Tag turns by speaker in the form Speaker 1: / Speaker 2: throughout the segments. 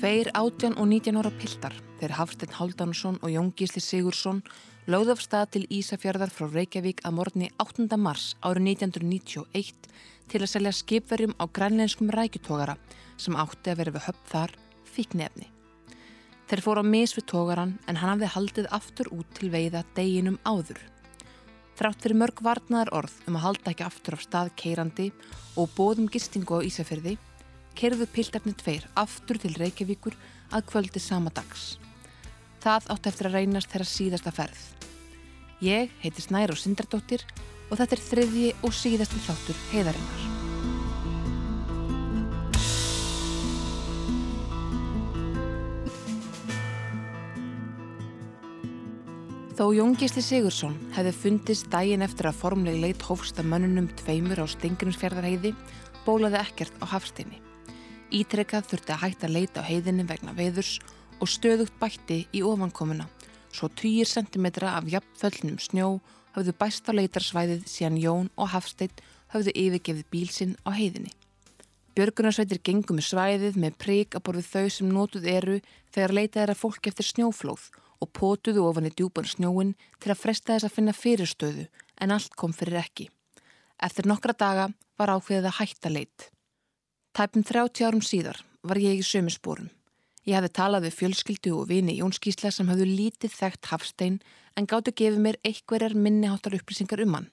Speaker 1: Tveir átjan og nítjan ára piltar, þeir Hafstein Haldansson og Jón Gísli Sigursson, lögð af stað til Ísafjörðar frá Reykjavík að morgunni 8. mars árið 1991 til að selja skipverjum á grænleinskum rækjutógara sem átti að vera við höfð þar fíknefni. Þeir fóru á mis við tógaran en hann hafði haldið aftur út til veiða deginum áður. Þrátt fyrir mörg varnaðar orð um að halda ekki aftur af stað keirandi og bóðum gistingu á Ísafjörði kerðu pildarnir tveir aftur til Reykjavíkur að kvöldi sama dags. Það átti eftir að reynast þeirra síðasta ferð. Ég heiti Snæra og Sindardóttir og þetta er þriðji og síðasti þáttur heiðarinnar. Þó Jóngisti Sigursson hefði fundist dægin eftir að formleg leitt hófsta mönnunum tveimur á Stingrinsfjörðarheiði bólaði ekkert á hafstinni. Ítrekkað þurfti að hætta að leita á heiðinni vegna veðurs og stöðugt bætti í ofankomuna. Svo 20 cm af jafnföllnum snjó hafðu bæst á leitarsvæðið síðan Jón og Hafsteitt hafðu yfirgefið bílsinn á heiðinni. Björgunarsveitir gengum með svæðið með prík að borðu þau sem nótuð eru þegar leitað er að fólk eftir snjóflóð og pótuðu ofan í djúpan snjóin til að fresta þess að finna fyrirstöðu en allt kom fyrir ekki. Eftir nokkra daga var ákveðið að hætta leit. Tæpum 30 árum síðar var ég í sömu spórum. Ég hefði talað við fjölskyldu og vini Jónskísla sem hafðu lítið þekkt Hafstein en gáttu gefið mér einhverjar minniháttar upplýsingar um hann.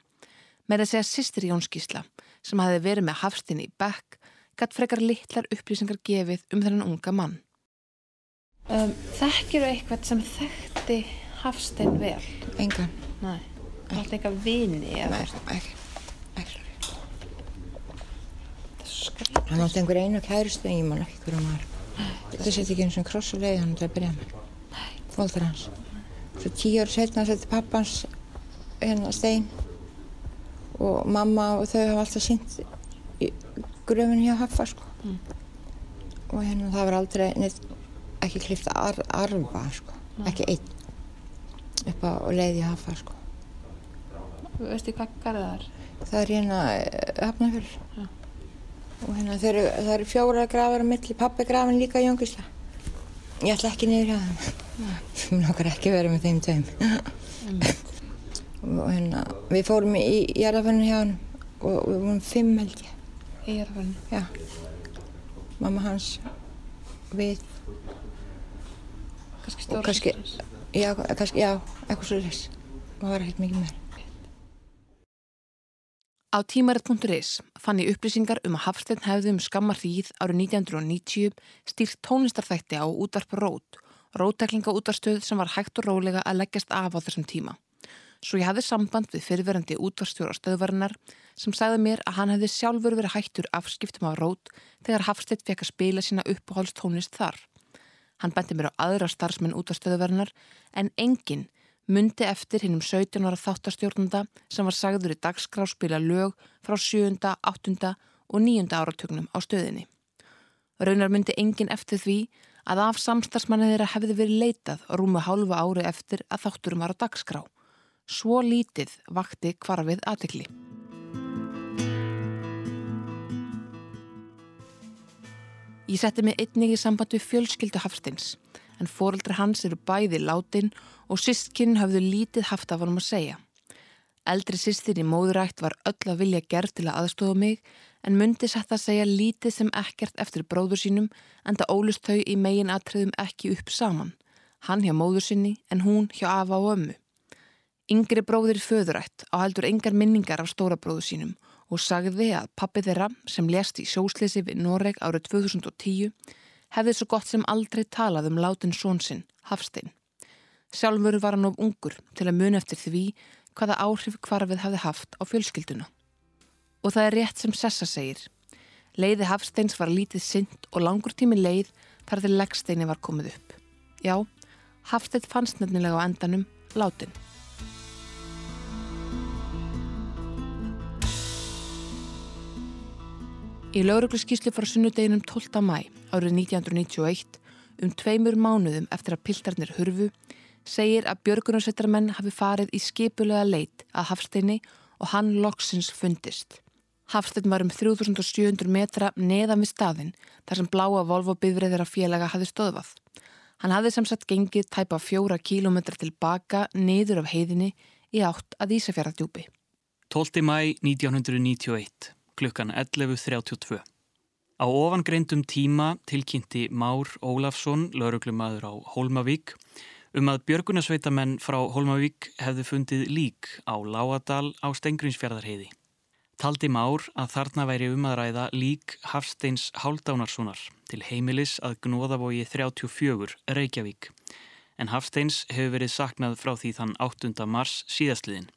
Speaker 1: Með að segja sýstir Jónskísla sem hafði verið með Hafstein í bekk gætt frekar litlar upplýsingar gefið um þennan unga mann.
Speaker 2: Um, Þekkir þú eitthvað sem þekkti Hafstein vel?
Speaker 3: Engan.
Speaker 2: Nei. Er eitthvað vini eða
Speaker 3: Nei, ekki. Hann átti einhver einu kæristu en ég man ekki hverju maður. Þetta setja ekki eins og kross á leiði hann til að byrja með. Fólður hans. Svo tíu ára setna setti pappans hérna stein og mamma og þau hafa alltaf sínt í gröfin hjá Haffa sko. Og hérna það var aldrei neitt, ekki klifta ar, arfa sko. Ekki einn upp á leiði Haffa sko.
Speaker 2: Veistu hvað garðið það er?
Speaker 3: Hérna hafnafjörður. Og hérna þeir það eru fjóra grafar á milli, pappi grafin líka í Jóngisla. Ég ætla ekki niður hjá þeim. Mér nokkar ekki verið með þeim tveim. og hérna, við fórum í jarðafönnu hjá hann og við vorum fimm held ég.
Speaker 2: Í jarðaförnu.
Speaker 3: Já. Mamma hans, við
Speaker 2: Kannski stóra
Speaker 3: já, kannski, já, eitthvað svo þess. Það var ekkert mikið meir.
Speaker 1: Á tímarit.is fann ég upplýsingar um að Hafstein hefði um skammar hríð árið 1990 stýrt tónlistarþætti á útvarp Rót, rótæklinga útvarstöð sem var hægt og rólega að leggjast af á þessum tíma. Svo ég hafði samband við fyrirverandi útvarstjóra stöðvarinnar sem sagði mér að hann hefði sjálfur verið hættur afskiptum á Rót þegar Hafstein fekk að spila sína uppáhaldstónlist þar. Hann benti mér á aðra starfsmenn útvarstöðvarinnar en enginn myndi eftir hinnum 17 ára þáttastjórnanda sem var sagður í dagskráspila lög frá 7., 8. og 9. áratögnum á stöðinni. Raunar myndi engin eftir því að af samstagsmanni þeirra hefði verið leitað rúmu hálfu ári eftir að þátturum var á dagskrá. Svo lítið vakti hvarfið aðtekli. Ég setti mig einnig í samband við fjölskyldu Hafsteins en fóreldri hans eru bæði látin og sístkinn hafðu lítið haft af honum að segja. Eldri sýstir í móðurætt var öll að vilja gerð til að aðstofa mig en myndi sett að segja lítið sem ekkert eftir bróður sínum en það ólust þau í megin atriðum ekki upp saman. Hann hjá móður sinni en hún hjá afa og ömmu. Yngri bróðir föðurætt á heldur engar minningar af stóra bróður sínum og sagði að pappi þeirra sem lést í sjósleysi við Noreg árið 2010 hefði svo gott sem aldrei talað um látin svonsinn, Hafstein. Sjálfur var hann of ungur til að muna eftir því hvaða áhrif hvarfið hefði haft á fjölskylduna. Og það er rétt sem Sessa segir. Leiði Hafsteins var lítið synd og langur tími leið þar til leggsteini var komið upp. Já, Hafstein fannst nefnilega á endanum látin. Í lauruglu skýslu frá sunnudeginum 12. mæ árið 1991 um tveimur mánuðum eftir að piltarnir hurfu segir að björgunarsveitarmenn hafi farið í skipulega leit að Hafsteini og hann loksins fundist. Hafsteinn var um 3700 metra neðan við staðin þar sem bláa Volvo bifriðir að félaga hafði stöðvað. Hann hafði sem sagt gengið tæpa fjóra kílometra tilbaka niður af heiðinni í átt að Ísafjörðardjúpi.
Speaker 4: 12. mæ 1991, klukkan 11.32. Á ofangreindum tíma tilkynnti Már Ólafsson, lauruglumadur á Hólmavík, um að björgunasveitamenn frá Hólmavík hefðu fundið lík á Láadal á Stengrinsfjörðarheiði. Taldi Már að þarna væri um að ræða lík Hafsteins Háldánarssonar til heimilis að gnóðavogi 34 Reykjavík en Hafsteins hefur verið saknað frá því þann 8. mars síðastliðin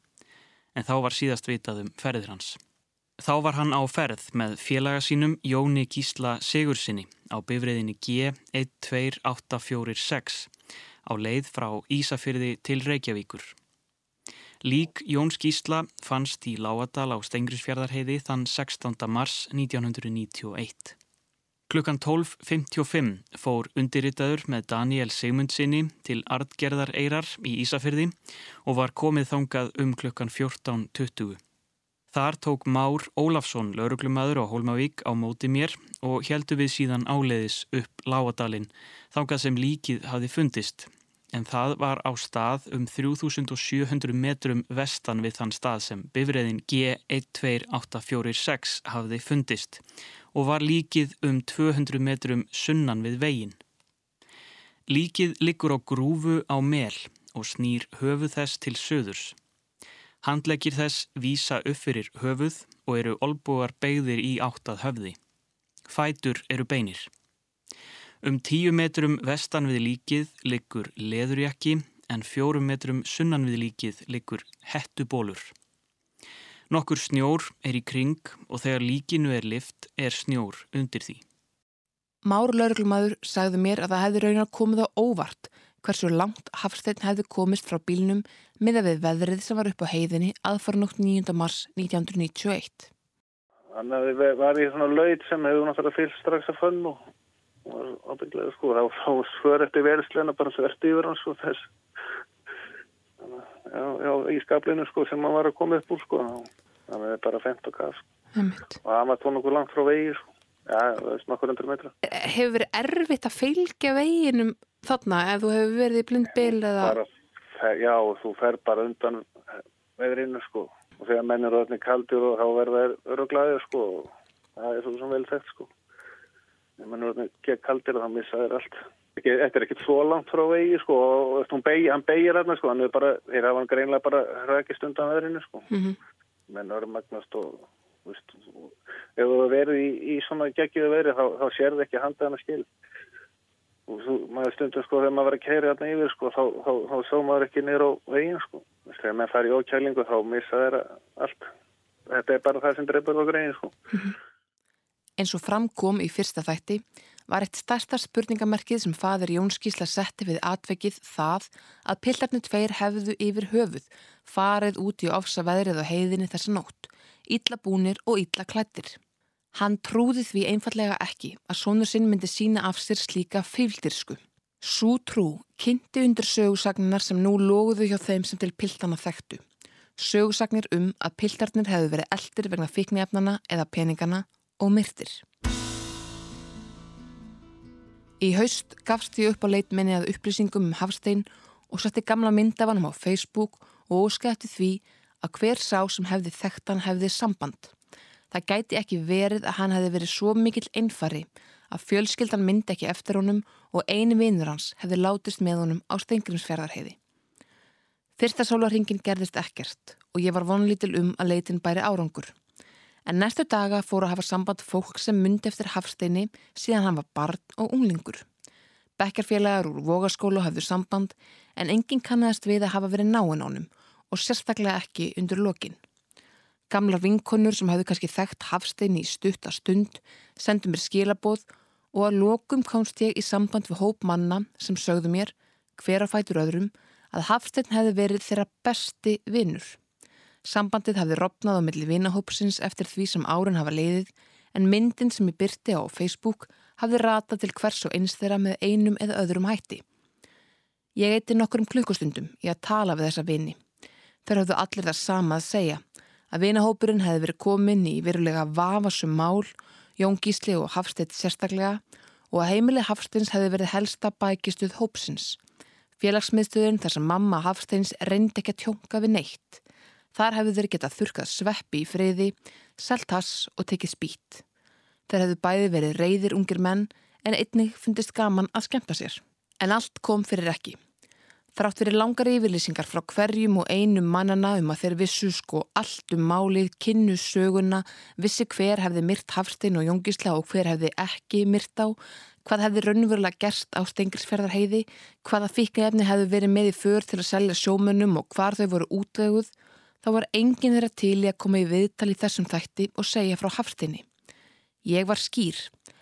Speaker 4: en þá var síðast vitað um ferðir hans. Þá var hann á ferð með félaga sínum Jóni Gísla Sigursinni á bifriðinni G12846 á leið frá Ísafyrði til Reykjavíkur Lík Jóns Gísla fannst í Láadal á Stengrisfjörðarheiði þann 16. mars 1991. Klukkan 12.55 fór undirritaður með Daniel Sigmundsinni til Ardgerðar Eirar í Ísafyrði og var komið þangað um klukkan 14.20. Þar tók Már Ólafsson, lauruglumadur á Hólmavík á móti mér og heldu við síðan áleiðis upp Láadalinn þangað sem líkið hafi fundist en það var á stað um 3700 metrum vestan við þann stað sem bifræðin G12846 hafði fundist og var líkið um 200 metrum sunnan við vegin. Líkið liggur á grúfu á mel og snýr höfuð þess til söðurs. Handleggir þess vísa upp fyrir höfuð og eru olbúar beigðir í áttað höfði. Fætur eru beinir. Um tíu metrum vestan við líkið liggur leðurjakki en fjórum metrum sunnan við líkið liggur hettubólur. Nokkur snjór er í kring og þegar líkinu er lift er snjór undir því.
Speaker 1: Már lauruglumadur sagði mér að það hefði raunar komið á óvart hversu langt Hafstein hefði komist frá bílnum miða við veðrið sem var upp á heiðinni aðfarnótt 9. mars 1991.
Speaker 5: Þannig að við varum í svona laut sem hefur náttúrulega fyllt strax að fönn og og ábygglega sko þá, svör eftir verðsleina bara þvert yfir hans og þess já, já, í skaplinu sko sem hann var að koma upp úr sko það er bara 15 kaf sko. og það var tónu okkur langt frá vegi sko er smakkur undir metra.
Speaker 1: Hefur verið erfitt að fylgja veginum þarna ef þú hefur verið í blindbil eða
Speaker 5: bara, Já, þú fer bara undan veðrinu sko. Og þegar menn eru öllni kaldir og þá verða þeir öruglaðir sko og það er svo sem vel þekkt sko. Ef mann er ekki kaldir þá missa þér allt. Þetta er ekkert svo langt frá vegi sko, og begi, hann begir hérna sko, hann er bara, þeir hafa hann greinlega bara rækist undan veðrinu sko. Mm -hmm. menn eru magnast og veist, ef þú verður í, í svona geggiðu veðri þá, þá sér það ekki handað hann að skil og þú, maður stundur sko þegar maður verður að kæri hérna yfir sko þá, þá, þá sá maður ekki nýra á vegin sko. Þegar maður fær í ókælingu þá missa þeir allt. Þetta er bara það sem dreipur á grein sko. -hmm.
Speaker 1: Eins og framkom í fyrsta þætti var eitt starsta spurningamerkið sem fadur Jónskísla setti við atvekið það að pillarnir tveir hefðu yfir höfuð farið út í ofsa veðrið á heiðinni þessa nótt, ítla búnir og ítla klættir. Hann trúði því einfallega ekki að sonur sinn myndi sína af sér slíka feildirsku. Sú trú kynnti undir sögursagnar sem nú lóguðu hjá þeim sem til piltana þekktu. Sögursagnir um að piltarnir hefðu verið eldir vegna fikniefnana eða peningana og myrtir. Í haust gafst því upp á leit minni að upplýsingum um Hafstein og setti gamla myndafanum á Facebook og óskætti því að hver sá sem hefði þekktan hefði samband. Það gæti ekki verið að hann hefði verið svo mikill einfari að fjölskyldan myndi ekki eftir honum og eini vinnur hans hefði látist með honum á steingrimsferðarheiði. Fyrsta sólarhingin gerðist ekkert og ég var vonlítil um að leitin bæri árangur. En næstu daga fóru að hafa samband fólk sem myndi eftir Hafsteini síðan hann var barn og unglingur. Bekkarfélagar úr vogaskólu hafðu samband en enginn kannast við að hafa verið náinn ánum og sérstaklega ekki undir lokin. Gamlar vinkonur sem hafðu kannski þekkt Hafsteini í stutt að stund sendu mér skilabóð og að lokum komst ég í samband við hóp manna sem sögðu mér, hver að fætur öðrum, að Hafstein hefði verið þeirra besti vinnur. Sambandið hafði ropnað á milli vinahópsins eftir því sem árin hafa leiðið en myndin sem ég byrti á Facebook hafði ratað til hvers og eins þeirra með einum eða öðrum hætti. Ég eitti nokkur um klukkustundum í að tala við þessa vini. Þeir hafðu allir það sama að segja að vinahópurinn hefði verið komin í verulega vafasum mál, Jón Gísli og Hafstedt sérstaklega og að heimili Hafsteins hefði verið helsta bækistuð hópsins. Félagsmiðstöðun þar sem mamma Hafsteins reyndi ekki að tjónka við neitt. Þar hefði þeir getað þurkað sveppi í friði, seltass og tekið spýtt. Þeir hefðu bæði verið reyðir ungir menn en einnig fundist gaman að skemta sér. En allt kom fyrir ekki. Þrátt verið langar yfirlýsingar frá hverjum og einum mannana um að þeir vissu sko allt um málið, kynnu söguna, vissi hver hefði myrt Hafstein og Jóngisla og hver hefði ekki myrt á, hvað hefði raunverulega gerst á Stengilsferðarheiði, hvaða fíknefni hefði verið með í för til að selja sjómönnum og hvar þau voru útvöguð, þá var enginn þeirra til í að koma í viðtal í þessum þætti og segja frá Hafsteinni. Ég var skýr.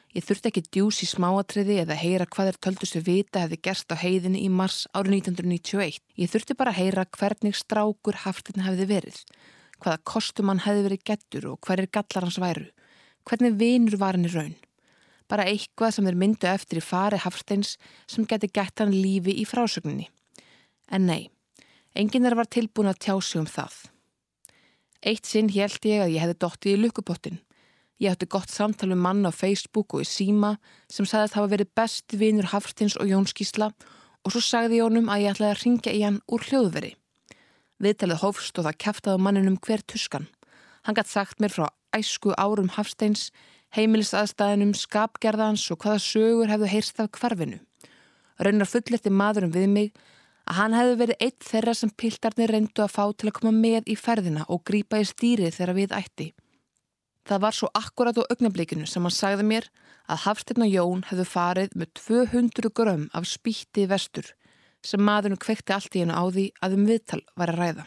Speaker 1: Ég þurfti ekki djús í smáatriði eða heyra hvað er töldustu vita hefði gerst á heiðinni í mars árið 1991. Ég þurfti bara að heyra hvernig strákur Hafstein hefði verið, hvaða kostum hann hefði verið gettur og hver er gallar hans væru, hvernig vinur var hann í raun. Bara eitthvað sem þeir myndu eftir í fari Hafsteins sem geti gett hann lífi í frásögninni. En nei, enginn er var tilbúin að tjá sig um það. Eitt sinn held ég að ég hefði dottið í lukkupottin. Ég átti gott samtal um mann á Facebook og í síma sem sagði að það hafa verið best vinur Hafstins og Jóns Gísla og svo sagði Jónum að ég ætlaði að ringja í hann úr hljóðveri. Viðtalið hófst og það kæftaði manninum hver tuskan. Hann gætt sagt mér frá æsku árum Hafsteins, heimilisaðstæðinum, skapgerðans og hvaða sögur hefðu heyrst af kvarfinu. Raunar fulletti maðurum við mig að hann hefði verið eitt þeirra sem piltarnir reyndu að fá til að koma með í ferðina og grípa í stýrið þegar við ætti. Það var svo akkurat á augnablikinu sem hann sagði mér að Hafstirna Jón hefðu farið með 200 grömm af spýtti vestur sem maðurinn kvekti allt í hennu á því að um viðtal var að ræða.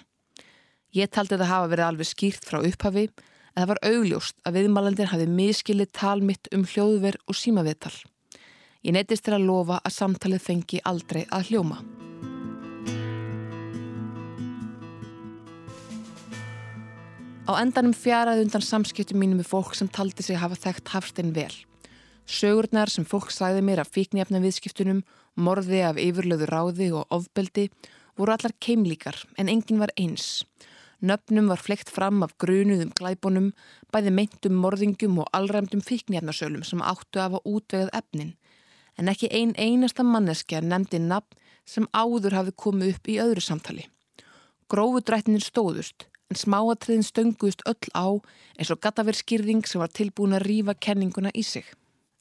Speaker 1: Ég taldi það hafa verið alveg skýrt frá upphafi en það var augljóst að viðmælandir hafi miskilið tal mitt um hljóðver og símaviðtal. Ég neytist til að lofa að samtalið fengi aldrei að hljóma. Á endanum fjaraði undan samskiptum mínum með fólk sem taldi sig hafa þekkt Hafstein vel. Sögurnar sem fólk sæði mér af fíknjafna viðskiptunum, morði af yfirlöðu ráði og ofbeldi voru allar keimlíkar en engin var eins. Nöfnum var flekt fram af grunuðum glæbunum, bæði meintum morðingum og allræmdum fíknjafnasölum sem áttu af að útvegað efnin. En ekki ein einasta manneskja nefndi nafn sem áður hafi komið upp í öðru samtali. Grófudrættinir stóðust en smáatriðin stönguðust öll á eins og gataverskýrðing sem var tilbúin að rýfa kenninguna í sig.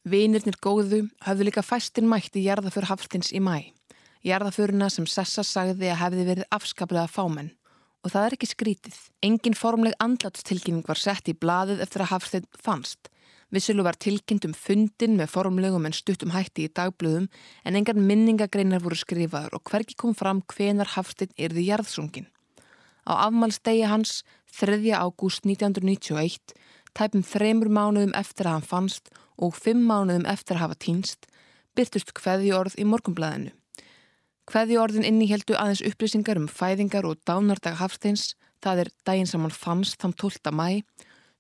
Speaker 1: Vinirnir góðu hafðu líka fæstin mætt í jarðaför Hafstins í mæ. Jarðaföruna sem Sessa sagði að hefði verið afskaplega fámenn. Og það er ekki skrítið. Engin formleg andlatstilkynning var sett í blaðið eftir að Hafstein fannst. Vissulu var tilkynnt um fundin með formlegum en stuttum hætti í dagblöðum en engan minningagreinar voru skrifaður og hverki kom fram hvenar Hafstein erði jarðsungin. Á afmælstegi hans 3. ágúst 1991, tæpum þreymur mánuðum eftir að hann fannst og fimm mánuðum eftir að hafa týnst, byrtust hveðjórð í morgumblæðinu. Hveðjórðin inníheldu aðeins upplýsingar um fæðingar og dánardag Hafsteins, það er daginn sem hann fannst þann 12. mæ,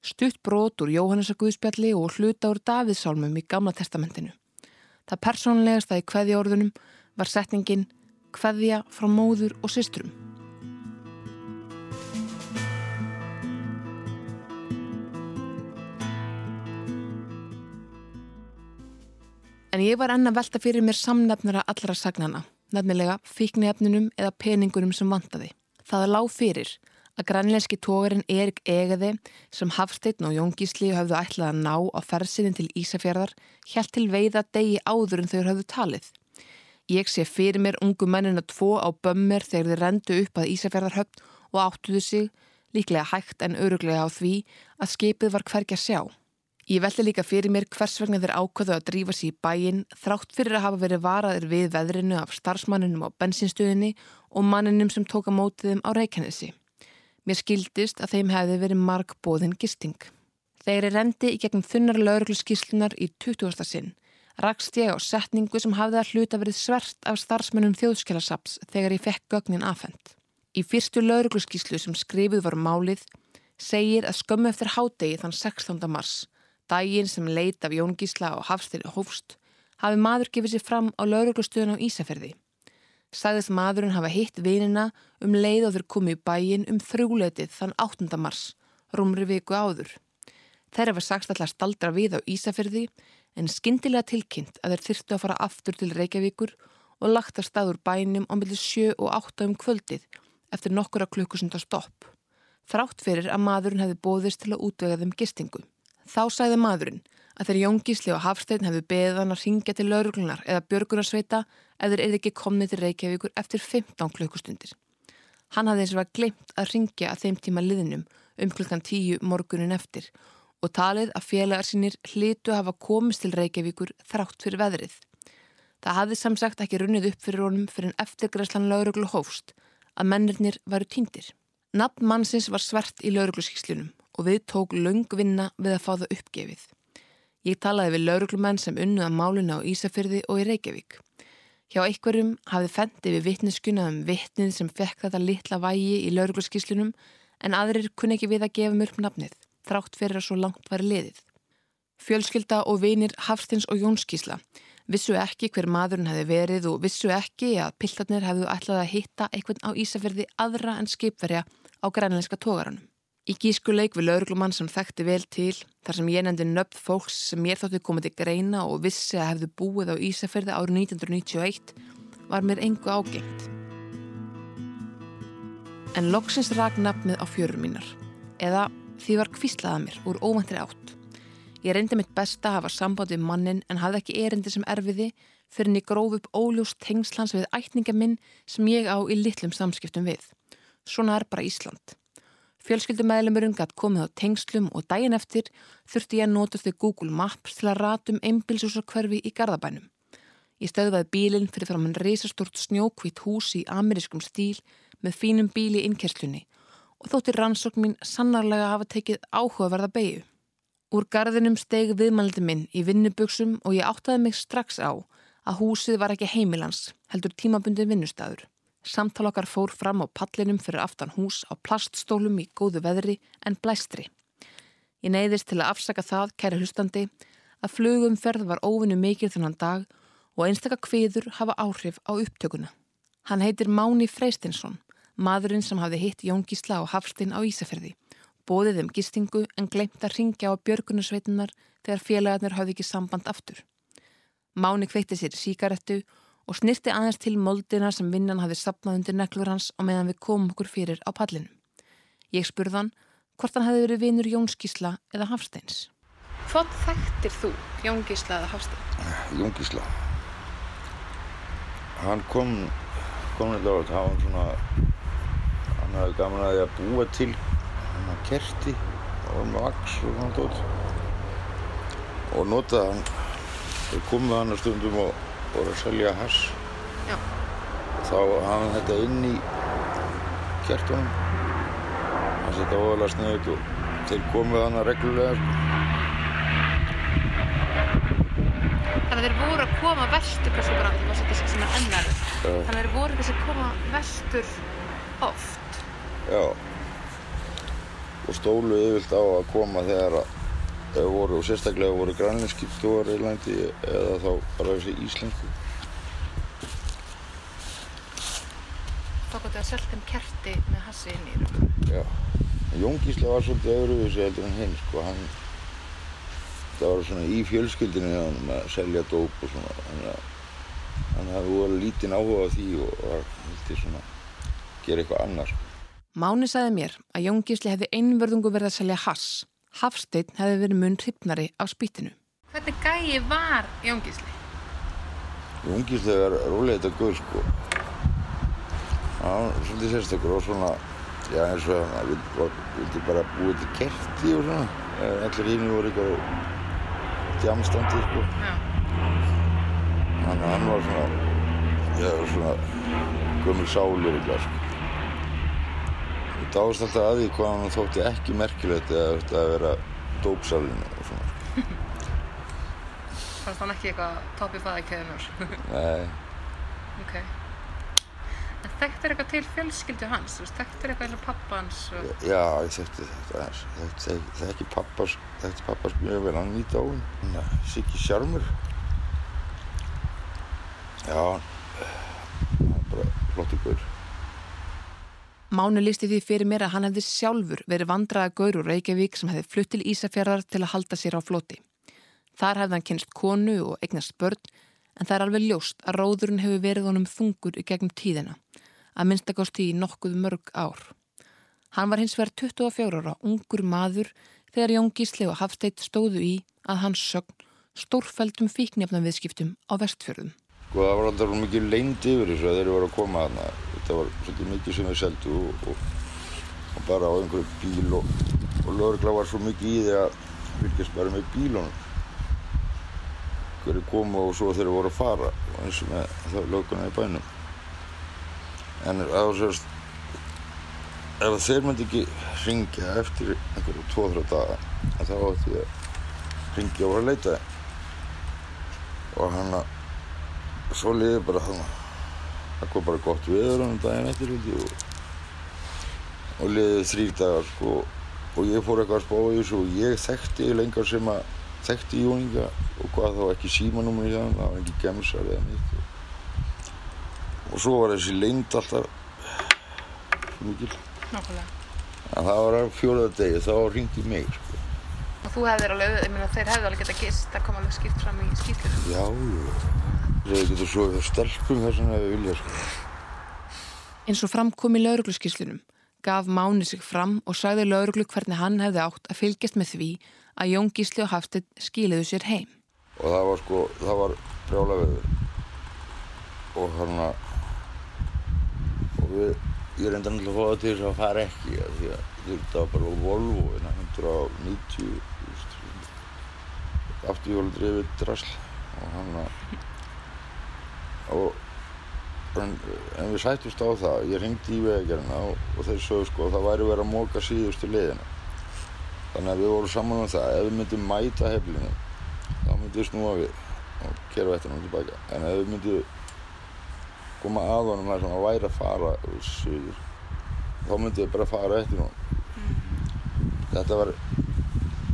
Speaker 1: stutt brot úr Jóhannesaguðspjalli og hluta úr Davidsálmum í Gamla testamentinu. Það persónlegast að í hveðjórðunum var setningin hveðja frá móður og systrum. En ég var enn að velta fyrir mér samnefnara allra sagnana, nefnilega fíknefninum eða peningunum sem vantaði. Það lág fyrir að grænleinski tógarinn Erik Egeði sem Hafsteinn og Jón Gísli hafðu ætlað að ná á fersinni til Ísafjörðar helt til veiða degi áður en þau hafðu talið. Ég sé fyrir mér ungu mennina tvo á bömmir þegar þeir rendu upp að Ísafjörðarhöfn og áttuðu sig, líklega hægt en öruglega á því, að skipið var hverja sjá. Ég veldi líka fyrir mér hvers vegna þeir ákvöðu að drífa sér í bæin þrátt fyrir að hafa verið varaðir við veðrinu af starfsmanninum á bensinstöðinni og manninum sem tóka mótiðum á Reykjanesi. Mér skildist að þeim hefði verið marg bóðin gisting. Þeir er rendi í gegnum þunnar laurugluskíslunar í 20. sinn. Rakst ég á setningu sem hafði að hluta verið svert af starfsmannum þjóðskjálasaps þegar ég fekk gögnin afhengt. Í fyrstu laurugluskíslu sem skrifið var málið segir að skömmu eftir hádegi þann 16. mars Dægin sem leit af Jón Gísla og Hafstir Hófst hafi maður gefið sér fram á lauruglustöðun á Ísafjörði. Sagðist maðurinn hafa hitt vinina um leið og þeir komið í bæin um þrjúleitið þann 8. mars rúmri viku áður. Þeirra var sagst alltaf staldra við á Ísafyrði en skindilega tilkynnt að þeir þyrstu að fara aftur til Reykjavíkur og lagt að staður bænum á millir sjö og átta um kvöldið eftir nokkura klukkusunda stopp. Þrátt fyrir að maðurinn hefði bóðist til að útvega þeim gistingu. Þá sæði maðurinn að þeir Jón Gísli og Hafstein hefði beðan að ringja til lauruglunar eða björgunarsveita eða þeir eða ekki komnið til Reykjavíkur eftir 15 klukkustundir. Hann hafði eins og var glemt að ringja að þeim tíma liðnum um klukkan 10 morgunin eftir og talið að félagar sínir hlitu að hafa komist til Reykjavíkur þrátt fyrir veðrið. Það hafði samsagt ekki runnið upp fyrir honum fyrir en eftirgræslan lauruglu hófst að mennirnir varu týndir. Nafn mannsins var svert í laurugluskíslunum og við tók löng vinna við að fá það uppgefið. Ég talaði við lauruglumenn sem unnuða máluna á Ísafyrði og í Reykjavík. Hjá einhverjum hafði fendið við vittneskuna um vittnið sem fekk þetta litla vægi í laurugluskíslunum en aðrir kunni ekki við að gefa mörg nafnið þrátt fyrir að svo langt var liðið. Fjölskylda og vinir Hafstins og Jónskísla vissu ekki hver maðurinn hefði verið og vissu ekki að piltarnir hefðu ætlað að hitta einhvern á Ísafjörði aðra en skipverja á grænleinska tógaranum. Í gískuleik við lauruglumann sem þekkti vel til þar sem ég nefndi nöfn fólks sem mér þótti komið til greina og vissi að hefðu búið á Ísafjörði árið 1991 var mér engu ágengt. En loksins rak nafnið á fjörur mínar eða Því var kvíslaða mér úr óvæntri átt. Ég reyndi mitt besta að hafa samband við mannin en hafði ekki erindi sem erfiði fyrir en ég gróf upp óljós tengslans við ætninga minn sem ég á í litlum samskiptum við. Svona er bara Ísland. Fjölskyldumæðlumurinn gætt komið á tengslum og daginn eftir þurfti ég að nota þau Google Maps til að ratum einbilsúsarkverfi í Garðabænum. Ég stöðvaði bílinn fyrir fram en reysastort snjókvít hús í amerískum stíl með fínum bíli innkerslunni og þóttir rannsókn mín sannarlega hafa tekið áhugaverða beigju. Úr garðinum steg viðmældi minn í vinnuböksum og ég áttaði mig strax á að húsið var ekki heimilans, heldur tímabundi vinnustæður. Samtal okkar fór fram á pallinum fyrir aftan hús á plaststólum í góðu veðri en blæstri. Ég neyðist til að afsaka það, kæri hlustandi, að flugumferð var óvinnu mikil þennan dag og einstakka kviður hafa áhrif á upptökuna. Hann heitir Máni Freystinsson maðurinn sem hafði hitt Jón Gísla á Hafstinn á Ísafjörði, bóðið þeim gistingu en glemt að ringja á björgunarsveitunar þegar félagarnir hafði ekki samband aftur. Máni kveitti sér síkarettu og snirti aðeins til moldina sem vinnan hafði sapnað undir neklur hans og meðan við komum okkur fyrir á pallinu. Ég spurðan hvort hann hefði verið vinur Jón Gísla eða Hafsteins.
Speaker 2: Hvort þekktir þú Jón Gísla eða Hafstein?
Speaker 6: Jón Gísla. Hann kom, kom nefnilega þetta, hann var svona hann hafði gaman að því að búa til hann að kerti og með vaks og svona tótt og notaði hann þau komið hann að stundum og voru að selja hass
Speaker 2: Já.
Speaker 6: þá hafði þetta inn í kertunum hann setja óðurlega sniðut og þeir komið hann að reglulega sko.
Speaker 2: Þannig að þeir voru að koma vestur hversu bara, það var svolítið sem er ennar. Þannig að þeir voru þessi að koma vestur oft
Speaker 6: Já. Og stólu yfirlt á að koma þegar að voru, og sérstaklega voru grænleinski tóar í landi eða þá bara þessi íslensku.
Speaker 2: Þá gott að selta um kerti með hassi inn í rúm.
Speaker 6: Já. Jón Gísla var svolítið öðruvísi heldur en hinn, sko. Hann, það var svona í fjölskyldinu hjá hann að selja dóp og svona. Þannig að hann hafði voru lítinn áhuga á því og var hildið svona að gera eitthvað annars. Sko.
Speaker 1: Máni sagði mér að Jón Gísli hefði einverðungu verið að selja hass. Hafsteinn hefði verið mun hrypnari af spýtinu.
Speaker 2: Hvernig gæi var Jón Gísli?
Speaker 6: Jón Gísli var rólega þetta guð sko. Það var svolítið sérstakur og svona, já eins og hann vildi bara búið til kerti og svona. Allir hínu voru eitthvað djamstandi sko.
Speaker 2: Já.
Speaker 6: Þannig að hann var svona, já svona gömul sálur eitthvað sko dáðist alltaf að því hvað hann þótti ekki merkilegt eða að vera dópsalinn og svona.
Speaker 2: Fannst hann ekki eitthvað topp í fæðikæðunar?
Speaker 6: Nei.
Speaker 2: Ok. En þekktir eitthvað til fjölskyldu hans? Þekktir eitthvað eða pappa hans? Og...
Speaker 6: Já, ég þekkti þetta. Þekkti, pappas, þekkti pappas mjög vel, hann á hún. Siggi Sjarmur. Já, hann er bara flottur gaur.
Speaker 1: Máni listi því fyrir mér að hann hefði sjálfur verið vandraða gaur úr Reykjavík sem hefði flutt til Ísafjörðar til að halda sér á floti. Þar hefði hann kynst konu og eignast börn en það er alveg ljóst að róðurinn hefur verið honum þungur í gegnum tíðina, að minnstakosti í nokkuð mörg ár. Hann var hins vegar 24 ára ungur maður þegar Jón Gísli og Hafsteit stóðu í að hans sögn stórfældum fíknefna viðskiptum á vestfjörðum.
Speaker 6: Sko það var alltaf mikið leynd yfir þessu að þeir eru að koma þarna. Þetta var svolítið mikið sem við seldu og, og, og bara á einhverju bíl og, og lögurgla var svo mikið í því að fylgjast bara með bílunum. Hverju komu og svo þeir voru að fara eins og með það löguna í bænum. En það var sérst, ef þeir myndi ekki ringja eftir einhverju tvo-þrjá daga þá ætti ég að ringja og að leita. Og hann að svo liði bara þannig það kom bara gott viður hann daginn eftir og, og liði þrýr dagar sko, og ég fór eitthvað að spá í þessu og ég þekkti lengar sem að þekkti Jóninga og hvað þá ekki símanúmur í það það var ekki gemsar eða nýtt og, og svo var þessi leynd alltaf svo mikil
Speaker 2: Nákvæmlega.
Speaker 6: en það var á fjólaða degi þá ringdi mig sko.
Speaker 2: Og þú hefðir alveg, ég meina þeir hefði alveg getað gist, það kom alveg skipt fram í skýtlunum.
Speaker 6: já, já þeir getur svo stelpum þess að við vilja sko.
Speaker 1: Eins og framkom í laurugluskíslunum gaf Máni sig fram og sagði lauruglu hvernig hann hefði átt að fylgjast með því að Jón Gísli og Hafstedt skiliðu sér heim.
Speaker 6: og það var sko, það var brjála veður og hann að og við, ég reyndi hann til að fá það til þess að fara ekki af því að þetta var bara á Volvo en 190 afturhjólu drifið drasl og hann að og en, en við sættust á það, ég ringdi í vegagerina og, og þeir sögðu sko að það væri verið að móka síðustu liðina. Þannig að við vorum saman um það. Ef við myndum mæta heflinu þá myndum við snúa við og kera vettunum tilbaka. En ef við myndum koma að honum þar sem að væri að fara söður þá myndum við bara fara eftir honum. Þetta var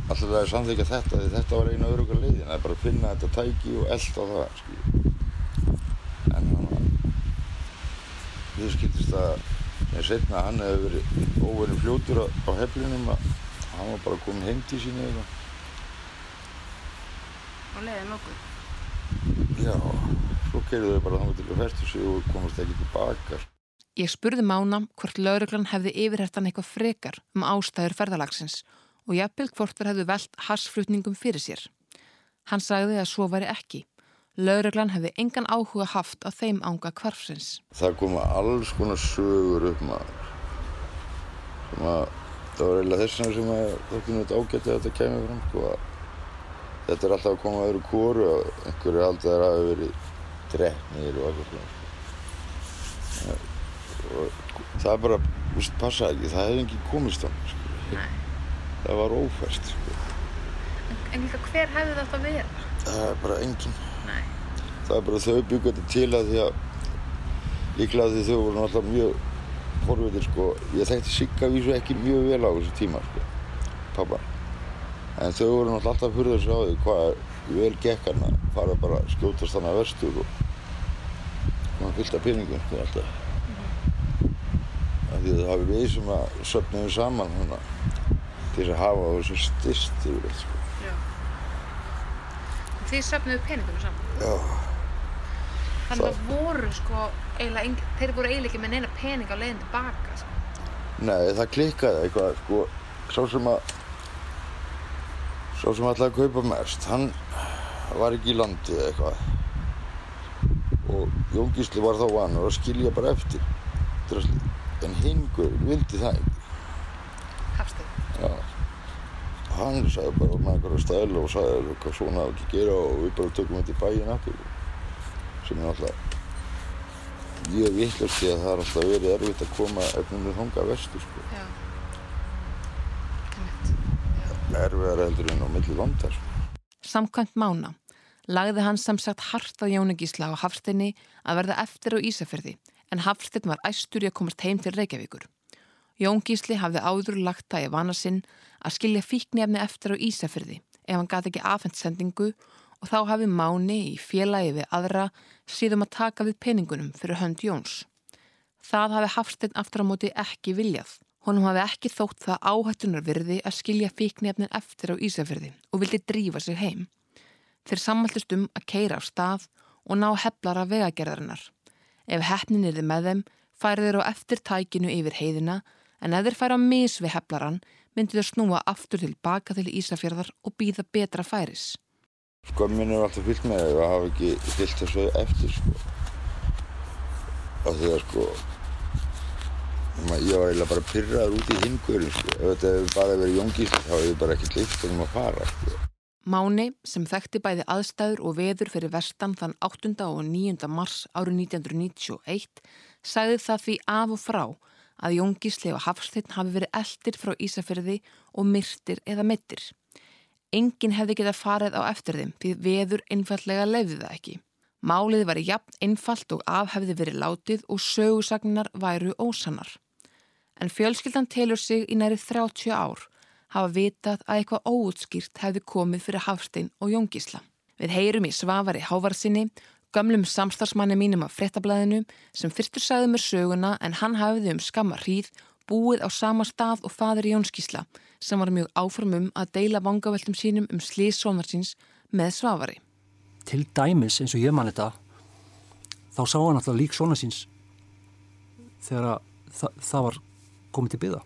Speaker 6: alltaf það er samþykja þetta því þetta var eina öruga leiðin það er bara að finna þetta tæki og elda það skilju. en hann var við skildist að en setna hann hefði verið óverið fljótur á, á heflinum að hann var bara komin heim til sín eða
Speaker 2: Og leiðið nokkuð.
Speaker 6: Já, svo kerðu þau bara þannig til að festu sig og komast ekki tilbaka.
Speaker 1: Ég spurði Mána hvort lauruglan hefði yfirhættan eitthvað frekar um ástæður ferðalagsins og jafnvel hvort þær hefðu velt hassflutningum fyrir sér. Hann sagði að svo væri ekki. Lauruglan hefði engan áhuga haft á þeim ánga kvarfsins.
Speaker 6: Það koma alls konar sögur upp maður. Að það var eiginlega þess vegna sem að það kynna þetta ágætti að þetta kemur fram sko að þetta er alltaf að koma að öðru kóru og einhverju haldið þær hafi verið drefnir og eitthvað svona. Og það er bara, þú veist, passa ekki, það hefði enginn komist á mig, sko.
Speaker 2: Nei.
Speaker 6: Það var ófært, sko.
Speaker 2: En líka hver hefði þetta að vera?
Speaker 6: Það er bara enginn.
Speaker 2: Nei.
Speaker 6: það er bara þau byggja þetta til að því að líklega því þau voru alltaf mjög forvitir sko ég þekkti Sigga vísu ekki mjög vel á þessu tíma sko pappa en þau voru alltaf hurður sig á því hvað vel gekk hann að fara bara að skjótast hann að vestur og hann fyllt af peningum sko alltaf af því að það hafi við sem að söfnum saman hana til þess að hafa þessu styrst yfir þetta sko
Speaker 2: Já. Þið söfnuðu peningunum saman.
Speaker 6: já
Speaker 2: Þannig
Speaker 6: Það-
Speaker 2: að voru sko, eiginlega, þeir voru eiginlega ekki með neina pening á leiðin tilbaka. Sko.
Speaker 6: Nei, það klikkaði eitthvað, sko, sá sem að, sá sem ætlaði að kaupa mest, hann var ekki í landi eða eitthvað. Og Jón Gísli var þá vanur að skilja bara eftir draslið. En hingur vildi það ekki.
Speaker 2: Hafstuð.
Speaker 6: Já. Hann sagði bara með einhverja stæla og sagði eitthvað svona á ekki að gera og við bara tökum þetta í bæinn aftur. Sem er alltaf mjög vittlust því að það er alltaf verið erfitt að koma efninu þanga vestur, sko.
Speaker 2: Já. Einmitt.
Speaker 6: erfiðar heldur en á milli landa sko.
Speaker 1: Samkvæmt Mána lagði hann sem sagt hart að Jóni Gísla á Hafstinni að verða eftir á Ísafjörði en Hafstinn var æstur í að komast heim til Reykjavíkur. Jón Gísli hafði áður lagt það í vana sinn að skilja fíknefni eftir á Ísafjörði ef hann gati ekki afhengt sendingu og þá hafi Máni í félagi við aðra síðum að taka við peningunum fyrir hönd Jóns. Það hafi Hafstein aftur á móti ekki viljað. Honum hafi ekki þótt það áhættunar virði að skilja fíknefnin eftir á Ísafjörði og vildi drífa sig heim. Þeir sammæltist um að keira á stað og ná heflara vegagerðarinnar. Ef hefnin er þið með þeim, færi þeir á eftir tækinu yfir heiðina en ef þeir færi á mis við heflaran, myndi þeir snúa aftur til baka til Ísafjörðar og býða betra færis.
Speaker 6: Skömmin er alltaf fyllt með þau og hafa ekki fyllt þessu eftir sko. Og að sko, ég var eiginlega bara pyrraður út í hingurinn sko. Ef þetta hefur bara verið jóngísl þá hefur bara ekki leift um að fara sko.
Speaker 1: Máni, sem þekkti bæði aðstæður og veður fyrir vestan þann 8. og 9. mars árið 1991, sagði það því af og frá að Jóngísli og Hafsteinn hafi verið eldir frá Ísafyrði og myrtir eða mittir. Engin hefði getað farið á eftir þeim því veður einfallega leiði það ekki. Málið var jafn einfalt og af hefði verið látið og sögusagnar væru ósannar. En fjölskyldan telur sig í næri 30 ár hafa vitað að eitthvað óutskýrt hefði komið fyrir Hafstein og Jóngísla. Við heyrum í Svavari Hávarsinni, gömlum samstarfsmanni mínum af frettablaðinu sem fyrstur sagði mér söguna en hann hafiði um skamma hríð búið á sama stað og fadur Jónskísla sem var mjög áformum að deila vangaveltum sínum um slíðsónarsins með Svavari.
Speaker 7: til dæmis eins og ég man þetta þá sá hann alltaf lík svona síns þegar að það, það var komið til byggða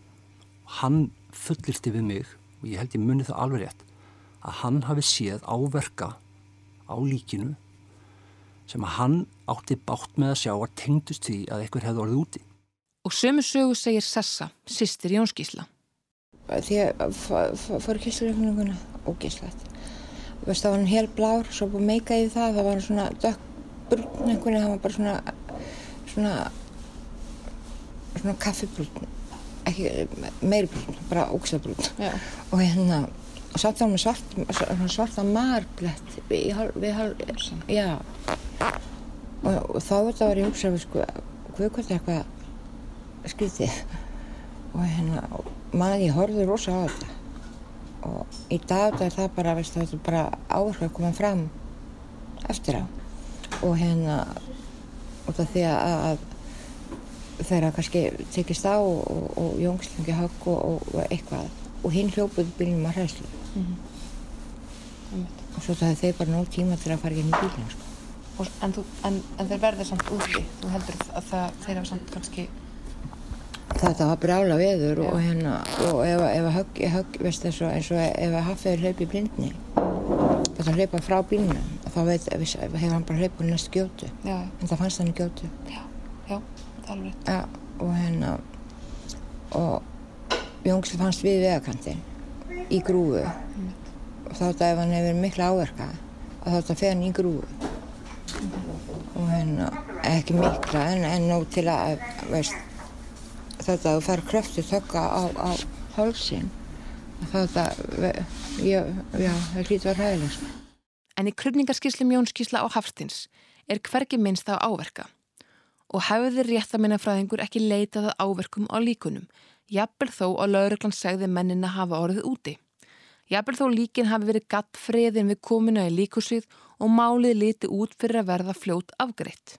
Speaker 7: hann fullirti við mig og ég held ég muni það alveg rétt að hann hafi séð áverka á líkinu sem að hann átti bátt með að sjá að tengdust því að eitthvað hefði orðið úti
Speaker 1: Og sömu sögu segir Sessa, sýstir Jónskísla.
Speaker 3: Því að fór kisturreikninguna ógislegt. Þú veist, það var hann hér blár, svo búið meika yfir það, það var svona dökkbrún einhvern veginn, það var bara svona, svona, svona kaffibrún, ekki meiri brún, bara ógislabrún. Og hérna, og samt þá með svart, svona svarta marblett við, hál- við hálf, já. Og, og þá þetta var ég hugsaði, sko, hvað er eitthvað skrítið. Og hérna, mann ég horfði rosa á þetta. Og í dag er það bara, veist, þetta er bara áherslu að koma fram eftir á. Og hérna út af því að, að þeirra kannski tekist á og, og, og jóngslengi högg og, og, og eitthvað. Og hinn hljópuð bílnum að hræslu og svo það þeir bara nóg tíma til að fara inn í bílinn sko.
Speaker 1: Og, en, þú, en, en þeir verða samt úti, þú heldur að það, þeir hafa samt kannski...
Speaker 3: þetta var brjála veður og hérna og ef, ef að högg, högg veist eins og, eins og ef að haffiður hlaupi í blindni þetta hlaupa frá bílnum þá veit, ef, hefur hann bara hlaupið næst gjótu.
Speaker 1: Já,
Speaker 3: en það fannst hann í gjótu.
Speaker 1: Já, já, það er alveg rétt.
Speaker 3: ja, og hérna og Jóngsl fannst við vegakantin í grúfu. Og þá þetta ef hann hefur mikla áverka þá þetta fer hann í grúfu og hérna ekki mikla en, en nóg til að veist, þetta að þú fær kröftu þögga á, á hálsin þetta já, já, það hlýtur að ræðilega sko.
Speaker 1: En í krupningarskíslum Jónskísla á Hafstins er hvergi minnst á áverka og hefði réttaminafræðingur ekki leitað að áverkum á líkunum, jafnvel þó að lauruglan segði mennina hafa orðið úti. Jafnvel þó líkin hafi verið gatt friðin við komuna í líkusið og málið liti út fyrir að verða fljót afgreitt.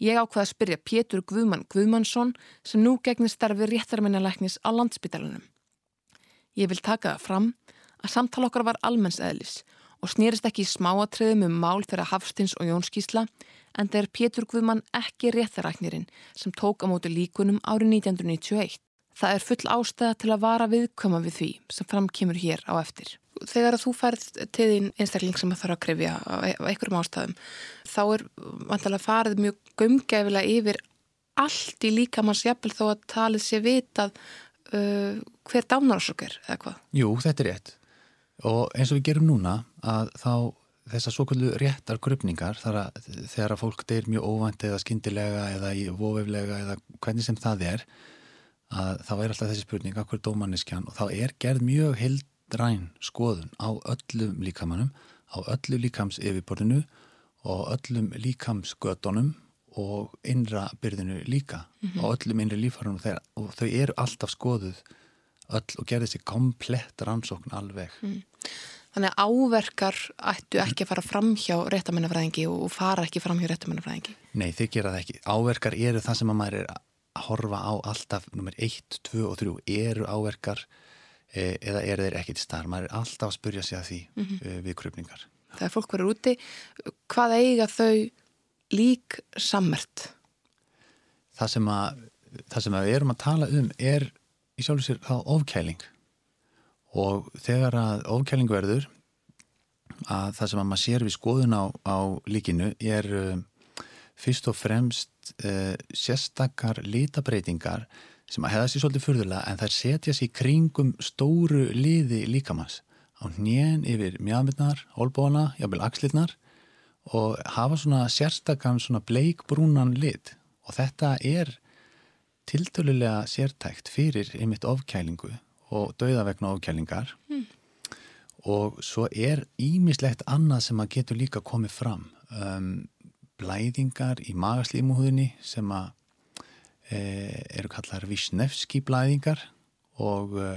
Speaker 1: Ég ákvaði að spyrja Pétur Guðmann Guðmannsson sem nú gegnir starfi réttarminnalæknis á landsbytalanum. Ég vil taka það fram að samtal okkar var almennseðlis og snýrist ekki í smáatriðum um mál þeirra Hafstins og Jónskísla en það er Pétur Guðmann ekki réttaræknirinn sem tók á móti líkunum árið 1991. Það er full ástæða til að vara viðkoma við því sem framkymur hér á eftir. Þegar að þú færð til þín einstakling sem það þarf að krefja á einhverjum ástæðum þá er vantilega farið mjög gömgefilega yfir allt í líkamanns jafnvel þó að talið sé vitað uh, hver dánarsök er eða hvað.
Speaker 8: Jú, þetta er rétt og eins og við gerum núna að þá þessar svokvöldu réttar gröfningar þegar að fólk deyr mjög óvænt eða skyndilega eða vofeflega eða hvernig sem það er að þá er alltaf þessi spurning að hver dómanniskjan og þá er gerð mjög hildræn skoðun á öllum líkamannum á öllu líkams yfirborðinu og öllum líkamsgötunum og innra byrðinu líka og öllum innri lífarunum þeirra og þau eru alltaf skoðuð öll og gerði þessi komplett rannsókn alveg.
Speaker 1: Þannig að áverkar ættu ekki að fara fram hjá réttamennafræðingi og fara ekki fram hjá réttamennafræðingi.
Speaker 8: Nei, þeir gera það ekki. Áverkar eru það sem að maður er að horfa á alltaf nummer 1, 2 og 3. Eru áverkar eða eru þeir ekki til starf? Maður er alltaf að spurja sig að því mm -hmm. e, við krupningar.
Speaker 1: Það er fólk verið úti. Hvað eiga þau lík sammert?
Speaker 8: Það sem, að, það sem að við erum að tala um er í sjálf og sér þá ofkæling og þegar að ofkæling verður að það sem að maður sér við skoðun á, á líkinu er um, fyrst og fremst uh, sérstakar litabreitingar sem að hefða sér svolítið fyrðulega en þær setja sér kringum stóru liði líkamanns á hnjén yfir mjöðmyndnar, olbóna, jafnvel axlirnar og hafa svona sérstakann svona bleikbrúnan lit. Og þetta er tiltölulega sértækt fyrir einmitt ofkælingu og dauða vegna ofkælingar. Mm. og svo er ímislegt annað sem að getur líka komið fram. Um, blæðingar í magaslímuhúðinni sem að eru kallar Vishnevski blæðingar og, e,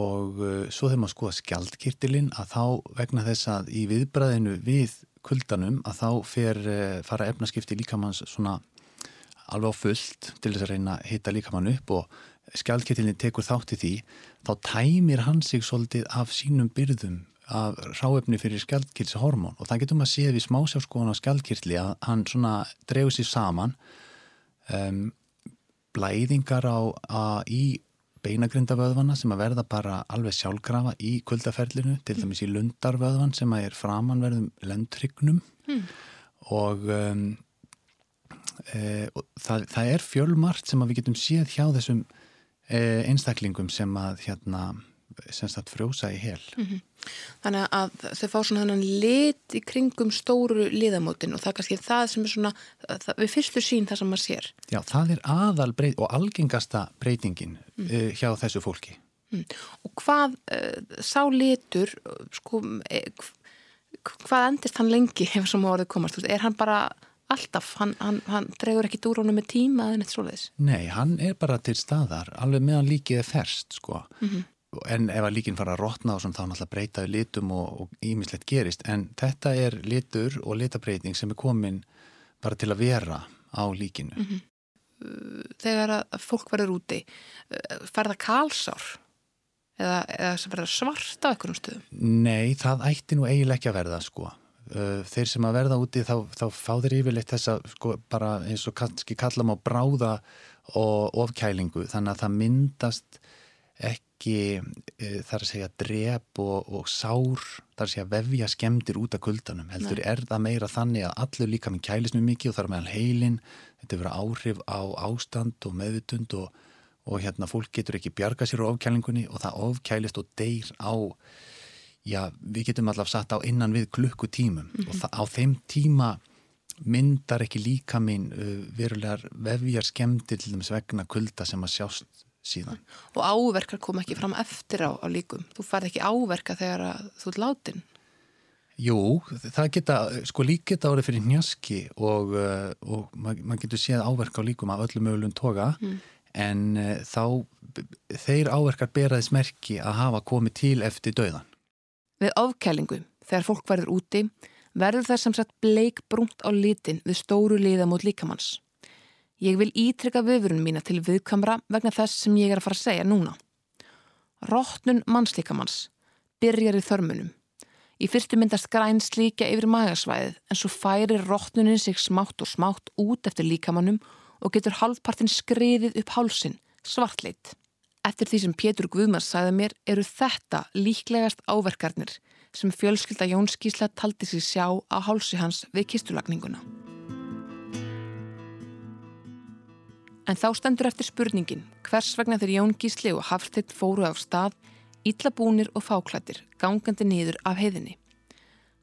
Speaker 8: og e, svo þegar maður skoða skjaldkirtilinn að þá vegna þess að í viðbræðinu við kuldanum að þá fer, fara efnaskipti líkamanns svona alveg á fullt til þess að reyna að hitta líkamann upp og skjaldkirtilinn tekur þátt í því þá tæmir hann sig svolítið af sínum byrðum af ráefni fyrir skjaldkirtshormón og það getur maður að séð við smásjáskoðan á skjaldkirtli að hann svona drefur sér saman um, blæðingar á, að, í beinagrindavöðvana sem að verða bara alveg sjálfgrafa í kuldaferlinu til dæmis í lundarvöðvan sem að er framanverðum lendrygnum mm. og, um, e, og það, það er fjölmart sem að við getum séð hjá þessum e, einstaklingum sem að hérna semst að frjósa í hel mm -hmm.
Speaker 1: Þannig að þau fá svona þannig lit í kringum stóru liðamótin og það er kannski það sem er svona það, við fyrstu sín það sem maður sér.
Speaker 8: Já, það er aðal breyt og algengasta breytingin mm. uh, hjá þessu fólki. Mm.
Speaker 1: Og hvað uh, sá litur sko e, hvað endist hann lengi hefur sem árið komast, er hann bara alltaf, hann, hann, hann dregur ekki dúr honum með tíma eða neitt svoleiðis?
Speaker 8: Nei, hann er bara til staðar, alveg meðan líkið er ferst sko. -hmm en ef að líkin fara að rótna og svona, þá náttúrulega breytaðu litum og ímislegt gerist. En þetta er litur og litabreiting sem er komin bara til að vera á líkinu. Mm -hmm.
Speaker 1: Þegar að fólk verður úti ferða kalsár? Eða, eða verða svart á einhvern stöðum?
Speaker 8: Nei, það ætti nú eiginlega ekki að verða sko. Þeir sem að verða úti þá, þá fá þeir yfirleitt þessa sko bara eins og kannski kallam á bráða og ofkælingu. Þannig að það myndast ekki e, þar að segja drep og, og sár þar að segja vefja skemdir út af kuldanum heldur Nei. er það meira þannig að allur líka minn kælis mjög mikið og þar meðal heilin þetta verður áhrif á ástand og meðutund og, og hérna fólk getur ekki bjarga sér á ofkælingunni og það ofkælist og deyr á já við getum alltaf satt á innan við klukkutímum mm -hmm. og það, á þeim tíma myndar ekki líka minn uh, verulegar vefjar skemdir til dæmis vegna kulda sem að sjást síðan.
Speaker 1: Og áverkar kom ekki fram eftir á, á líkum. Þú farið ekki áverka þegar þú er látin.
Speaker 8: Jú, það geta, sko lík geta árið fyrir njaski og, uh, og maður mað getur séð áverka á líkum af öllum mögulegum toga mm. en uh, þá, þeir áverkar beraði smerki að hafa komið til eftir döðan.
Speaker 1: Við áfkælingu, þegar fólk verður úti, verður það sem sagt bleik brúnt á litin við stóru liða mot líkamanns. Ég vil ítrykka viðvörunum mína til viðkamra vegna þess sem ég er að fara að segja núna. Róttnun mannslíkamanns byrjar í þörmunum. Í fyrstu myndast græn slíkja yfir magasvæðið en svo færir róttnunin sig smátt og smátt út eftir líkamannum og getur halvpartin skriðið upp hálsin, svartleitt. Eftir því sem Pétur Guðmars sagði mér eru þetta líklegast áverkarnir sem fjölskylda Jónskísla taldi sig sjá á hálsi hans við kistulagninguna. En þá stendur eftir spurningin hvers vegna þegar Jón Gísli og Hafstitt fóru af stað, íllabúnir og fáklættir, gangandi niður af heiðinni.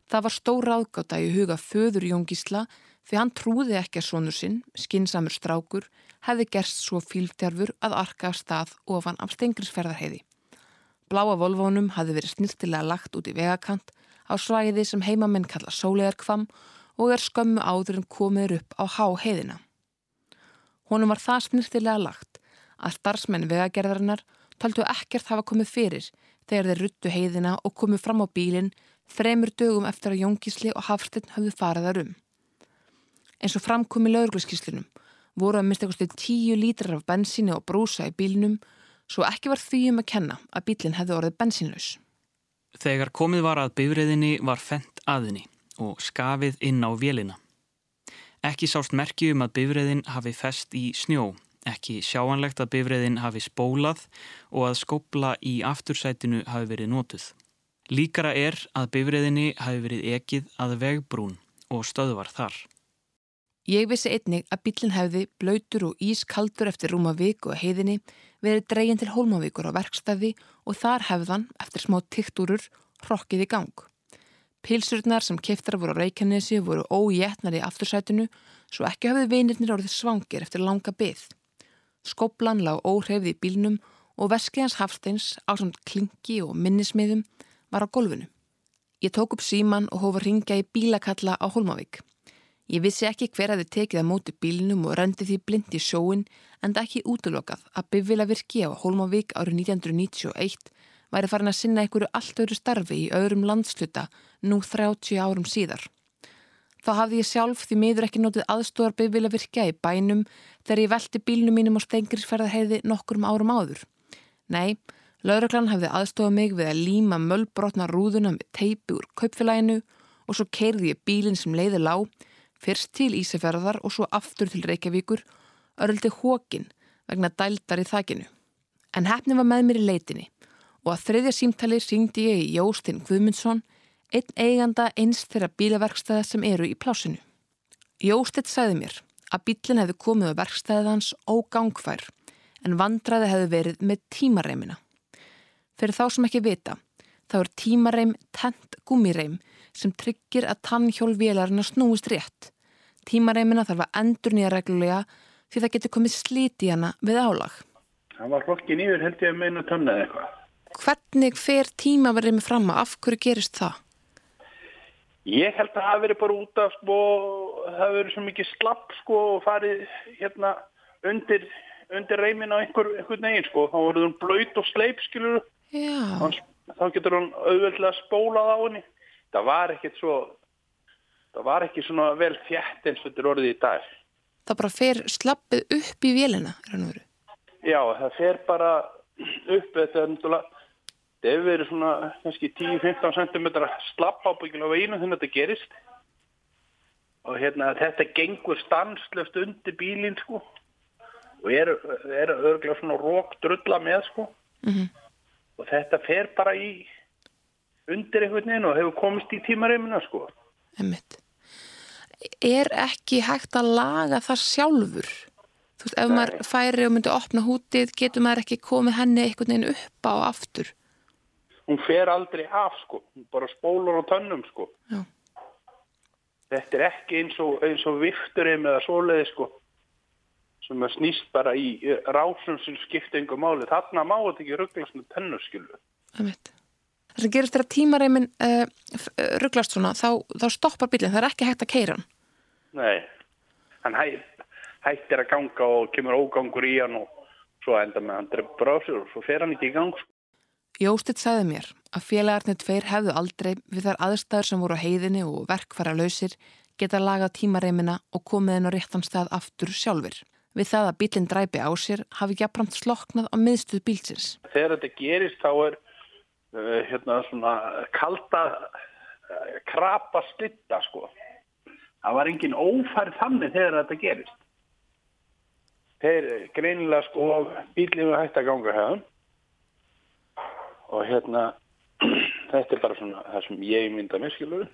Speaker 1: Það var stór ráðgáta í huga föður Jón Gísla því hann trúði ekki að sonur sinn, skinsamur strákur, hefði gerst svo fíltjarfur að arka af stað ofan af stengrisferðarheiði. Bláa volvónum hafði verið snirtilega lagt út í vegakant á svæði sem heimamenn kalla sólegarkvam og er skömmu áður en komir upp á há heiðina. Honum var það snirtilega lagt að starfsmenn vegagerðarinnar taldu ekkert hafa komið fyrir þegar þeir ruttu heiðina og komið fram á bílinn þremur dögum eftir að Jóngísli og Hafstein hafðu farið þar um. Eins og framkomi laurugluskíslunum voru að mista eitthvað tíu lítrar af bensíni og brúsa í bílinum svo ekki var því um að kenna að bílinn hefði orðið bensínlaus.
Speaker 4: Þegar komið var að bifriðinni var fendt aðinni og skafið inn á vélina. Ekki sást merki um að bifriðin hafi fest í snjó, ekki sjáanlegt að bifriðin hafi spólað og að skópla í aftursætinu hafi verið nótuð. Líkara er að bifriðinni hafi verið ekið að vegbrún og stöðvar þar.
Speaker 1: Ég vissi einnig að bílinn hefði blöytur og ískaldur eftir rúma viku og heiðinni verið dregin til Hólmavíkur á verkstæði og þar hefðan, eftir smá tiktúrur, hrokkið í gang. Pilsurnar sem keftar voru á Reykjanesi voru ójétnar í aftursætinu svo ekki hafði vinirnir orðið svangir eftir langa byggð. Skóplan lág óhreyfði í bílnum og veskiðans Hafsteins á samt klingi og minnismiðum var á golfinu. Ég tók upp síman og hófa ringja í bílakalla á Hólmavík. Ég vissi ekki hver að þið tekið að móti bílinum og rendi því blind í sjóin en það ekki útlokað að byggvila virki á Hólmavík árið 1991 væri farin að sinna einhverju allt öðru starfi í öðrum landsluta nú 30 árum síðar. Þá hafði ég sjálf því miður ekki notið aðstóðar byggvila virkja í bænum þegar ég velti bílnum mínum á stengrisferðarheiði nokkurum árum áður. Nei, lauruglan hafði aðstofað mig við að líma möllbrotna rúðuna með teipi úr kaupfélaginu og svo keirði ég bílinn sem leiði lág fyrst til Ísafjörðar og svo aftur til Reykjavíkur, örldi hókin vegna dældar í þakinu. En hefni var með mér í leitinni og að þriðja símtali syngdi ég í Jóstinn Guðmundsson, einn eiganda eins þeirra bílaverkstæða sem eru í plásinu. Jóstinn sagði mér að bílinn hefði komið á verkstæðans ógangfær en vandraði hefði verið með tímareimina. Fyrir þá sem ekki vita, þá er tímareim tent gúmireim sem tryggir að tannhjólvélarina snúist rétt. Tímareimina þarf að endur nýja reglulega því það getur komið slíti hana við álag.
Speaker 9: Það var hlokkin yfir held ég að meina tönna eða eitthvað.
Speaker 1: Hvernig fer tímaverðið með fram að af hverju gerist það?
Speaker 9: Ég held að það hafi verið bara út af sko, það hafi verið svo mikið slapp sko og farið hérna undir, undir reimin á einhver, einhver negin sko. Þá voruð hún blöyt og sleip skilur.
Speaker 1: Já.
Speaker 9: Þá getur hún auðvöldlega spólað á henni. Það var ekkert svo, það var ekki svona vel þjætt eins og þetta er orðið í dag.
Speaker 1: Það bara fer slappið upp í vélina, er hann verið?
Speaker 9: Já, það fer bara upp, þetta er náttúrulega, þetta hefur verið svona kannski 10-15 cm slapp ábyggil á veginu þegar þetta gerist. Og hérna þetta gengur stanslöft undir bílinn sko og er, er örglega svona rók drulla með sko. Mm -hmm. Og þetta fer bara í undir einhvern veginn og hefur komist í tímareimina sko.
Speaker 1: Emmitt. Er ekki hægt að laga það sjálfur? Þú veist, ef Nei. maður færi og myndi að opna hútið, getur maður ekki komið henni einhvern veginn upp á aftur?
Speaker 9: Hún fer aldrei af sko, hún bara spólur á tönnum sko.
Speaker 1: Já.
Speaker 9: Þetta er ekki eins og, eins og vifturinn eða svoleiði sko, sem að snýst bara í rásum sem skipta yngur máli. Þarna má þetta ekki ruggla svona tönnuskilu.
Speaker 1: Emmitt. Það sem gerist þegar tímareimin uh, rugglast svona, þá, þá stoppar bílinn, það er ekki hægt að keira hann.
Speaker 9: Nei, hann hæ, hættir að ganga og kemur ógangur í hann og svo enda með hann dreifur á sig og svo fer hann ekki í gang.
Speaker 1: Jóstitt sagði mér að félagarnir tveir hefðu aldrei við þar aðstæður sem voru á heiðinni og verkfæra lausir geta lagað tímareimina og komið henn á réttan stað aftur sjálfur. Við það að bílinn dræpi á sér hafi jafnbramt sloknað á miðstuð bílsins.
Speaker 9: Þegar þetta gerist þá er uh, hérna svona kalda uh, krapa slitta sko. Það var engin ófærð þannig þegar þetta gerist. Þeir greinilega sko bílinn var hægt að ganga hefðum og hérna þetta er bara svona það sem ég mynda miskilur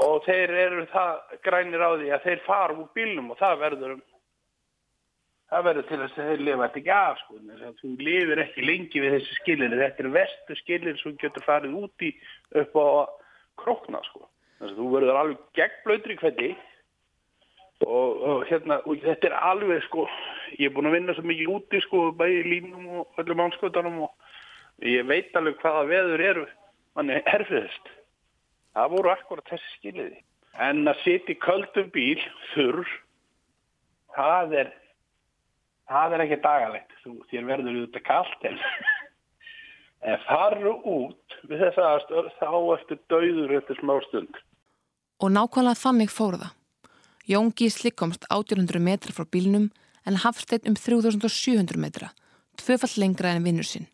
Speaker 9: og þeir eru það grænir á því að þeir fara úr bílnum og það verður það verður til þess að þeir lifa þetta ekki af sko. Þú lifir ekki lengi við þessi skilir þetta er vestu skilir sem getur farið úti upp á krokna sko. Þess að þú verður alveg gegnblöytur í hvernig. Og, og hérna og þetta er alveg sko ég er búin að vinna svo mikið úti sko bæði línum og öllum ánskotanum og ég veit alveg hvaða veður eru manni erfiðist það voru akkurat þessi skiliði en að sitja í köldum bíl þurr það er það er ekki dagalegt. Þú, þér verður út að kallt en, en faru út við þess aðstöð þá ertu dauður eftir smá stund.
Speaker 1: Og nákvæmlega þannig fór það. Jón Gísli komst 800 metra frá bílnum en Hafsteinn um 3700 metra, tvöfall lengra en vinnur sinn.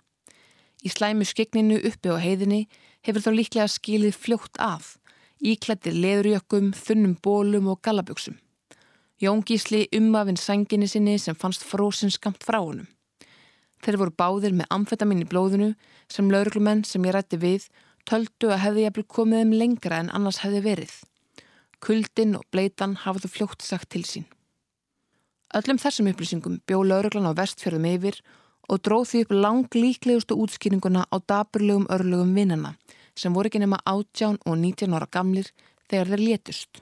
Speaker 1: Í slæmu skegninu uppi á heiðinni hefur þá líklega skilið fljótt að, íklættir leðurjökkum, þunnum bólum og gallaböksum. Jón Gísli umafinn sænginni sinni sem fannst frósin skamt frá honum. Þeir voru báðir með amfetamin í blóðinu sem lauruglumenn sem ég rætti við töldu að hefði jafnvel komið þeim lengra en annars hefði verið. Kuldin og bleitan hafðu fljótt sagt til sín. Öllum þessum upplýsingum bjó lauruglan á vestfjörðum yfir og dróð því upp lang líklegustu útskýringuna á daburlegum örlugum vinnana sem voru ekki nema 18 og 19 ára gamlir þegar þeir létust.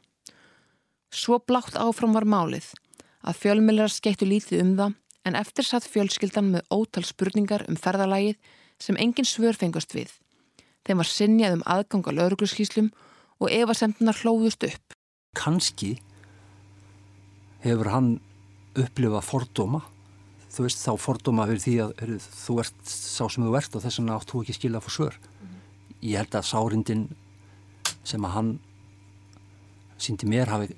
Speaker 1: Svo blátt áfram var málið að fjölmjölar skeittu lítið um það en eftir satt fjölskyldan með ótal spurningar um ferðalægið sem engin svör fengast við. Þeim var sinjað um aðgang á laurugluskíslum og efasemtunar hlóðust upp.
Speaker 7: Kanski hefur hann upplifað fordóma þú veist þá fordóma fyrir því að er, þú ert sá sem þú ert og þess vegna átt þú ekki skilja fyrir svör mm. ég held að sárindin sem að hann síndi mér hafi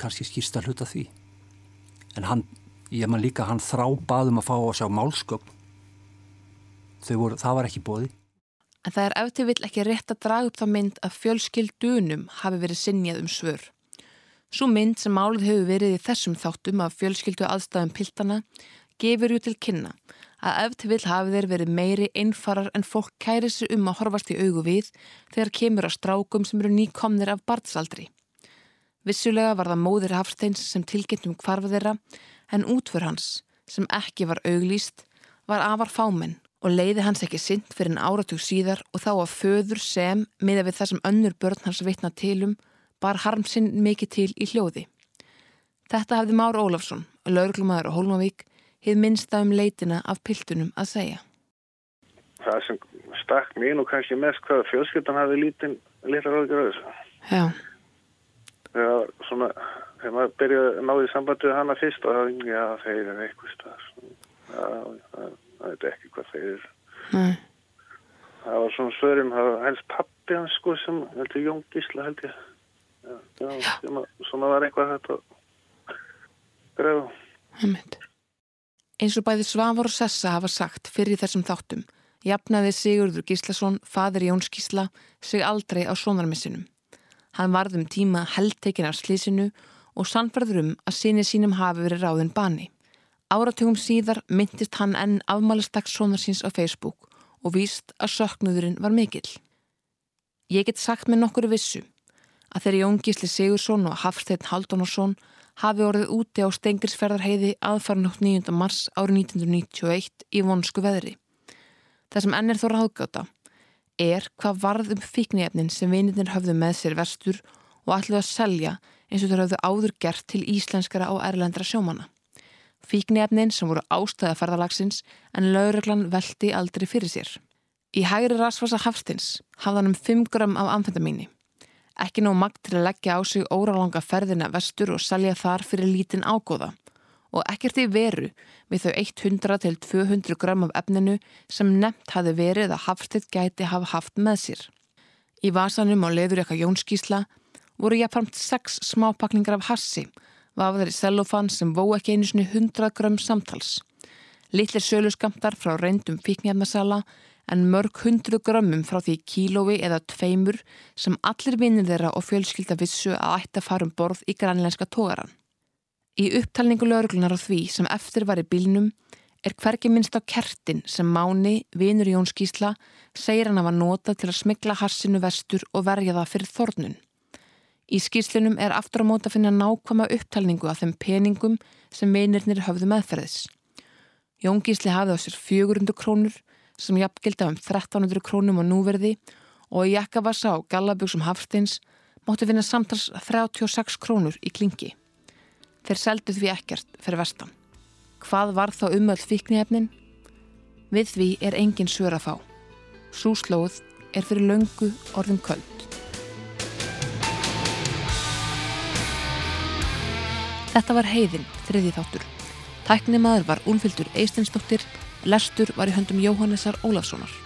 Speaker 7: kannski skýrst að hluta því en hann, ég man líka hann þrá baðum að fá að sjá málsköp voru, það var ekki bóði
Speaker 1: En það er eftir vill ekki rétt að draga upp þá mynd að fjölskyldunum hafi verið sinjað um svör. Svo mynd sem málið hefur verið í þessum þáttum af fjölskyldu aðstæðum piltana gefur ju til kynna að eftir vill hafi þeir verið meiri einfarar en fólk kæri sig um að horfast í augu við þegar kemur á strákum sem eru nýkomnir af barnsaldri. Vissulega var það móðir Hafsteins sem tilkynntum hvarfa þeirra en útför hans, sem ekki var auglýst, var afar fámenn og leiði hans ekki synd fyrir en áratug síðar og þá að föður sem, miða við það sem önnur börn hans vitna tilum, bar harmsinn mikið til í hljóði. Þetta hafði Már Ólafsson, lauruglumæður á Hólmavík, hefð minnsta um leitina af piltunum að segja.
Speaker 5: Það sem stakk mín og kannski mest hvaða fjölskyldan hafi lítinn litar áður þessu.
Speaker 1: Já.
Speaker 5: Þegar svona, þegar maður byrjaði að náði sambandi við hana fyrst og það, já, þeir eru eitthvað stað. Já, það það veit ekki hvað þeir eru.
Speaker 1: Nei.
Speaker 5: Það var svona svörum, það var helst pappi hans sko sem, heldur Jón Gísla held ég. Já, já, já. svona var eitthvað þetta greið.
Speaker 1: Hemmit. Eins og bæði Svavar og Sessa hafa sagt fyrir þessum þáttum, jafnaði Sigurður Gíslason, fadir Jóns Gísla, sig aldrei á sonarmissinum. Hann varð um tíma heldtekin af slísinu og sannferður um að sinni sínum hafi verið ráðin bani. Áratugum síðar myndist hann enn afmælisdags sonarsins á Facebook og víst að söknuðurinn var mikill. Ég get sagt með nokkuru vissu að þeirri Jón Gísli Sigursson og Hafsteinn Haldunarsson hafi orðið úti á Stengrisferðarheiði aðfarnátt 9. mars árið 1991 í vonsku veðri. Það sem enn er þó ráðgáta er hvað varð um fíknefnin sem vinirnir höfðu með sér vestur og ætluði að selja eins og þeir höfðu áður gert til íslenskara og erlendra sjómana. Fíknefnin sem voru ástæða ferðalagsins en lauruglan veldi aldrei fyrir sér. Í hægri rasfasa Hafstins hafðan um 5 gram af amfendamíni. Ekki nóg magt til að leggja á sig óralanga ferðina vestur og salja þar fyrir lítinn ágóða og ekkert í veru við þau 100 til 200 gram af efninu sem nefnt hafi verið að Hafstinn gæti hafa haft með sér. Í vasanum á leður eitthvað jónskísla voru jáfnframt 6 smápakningar af hassi vafðar í sellofan sem vó ekki einu sinni 100 grömm samtals. Littlir söluskamtar frá reyndum fíknjafnasala en mörg hundru grömmum frá því kílói eða tveimur sem allir vinnir þeirra og fjölskylda vissu að ætta farum borð í grænlænska tógaran. Í upptalningu lögurglunar á því sem eftir var í bílnum er hverki minnst á kertin sem Máni, vinur Jóns Gísla, segir hann að var nota til að smigla harsinu vestur og verja það fyrir þornun. Í skýrslunum er aftur á móta að finna nákvæma upptalningu af þeim peningum sem meinirnir höfðu meðferðis. Jón Gísli hafði á sér 400 krónur sem jafngildi um 1300 krónum á núverði og í jakkavassa á Gallabjóksum Hafsteins mótti finna samtals 36 krónur í klingi. Þeir seldu því ekkert fyrir vestan. Hvað var þá umöll fíknihefnin? Við því er engin svör að fá. Súslóð er fyrir löngu orðin köld. Þetta var heiðin, þriði þáttur. Tæknimaður var Úlfildur Eistensdóttir, lestur var í höndum Jóhannesar Ólafssonar.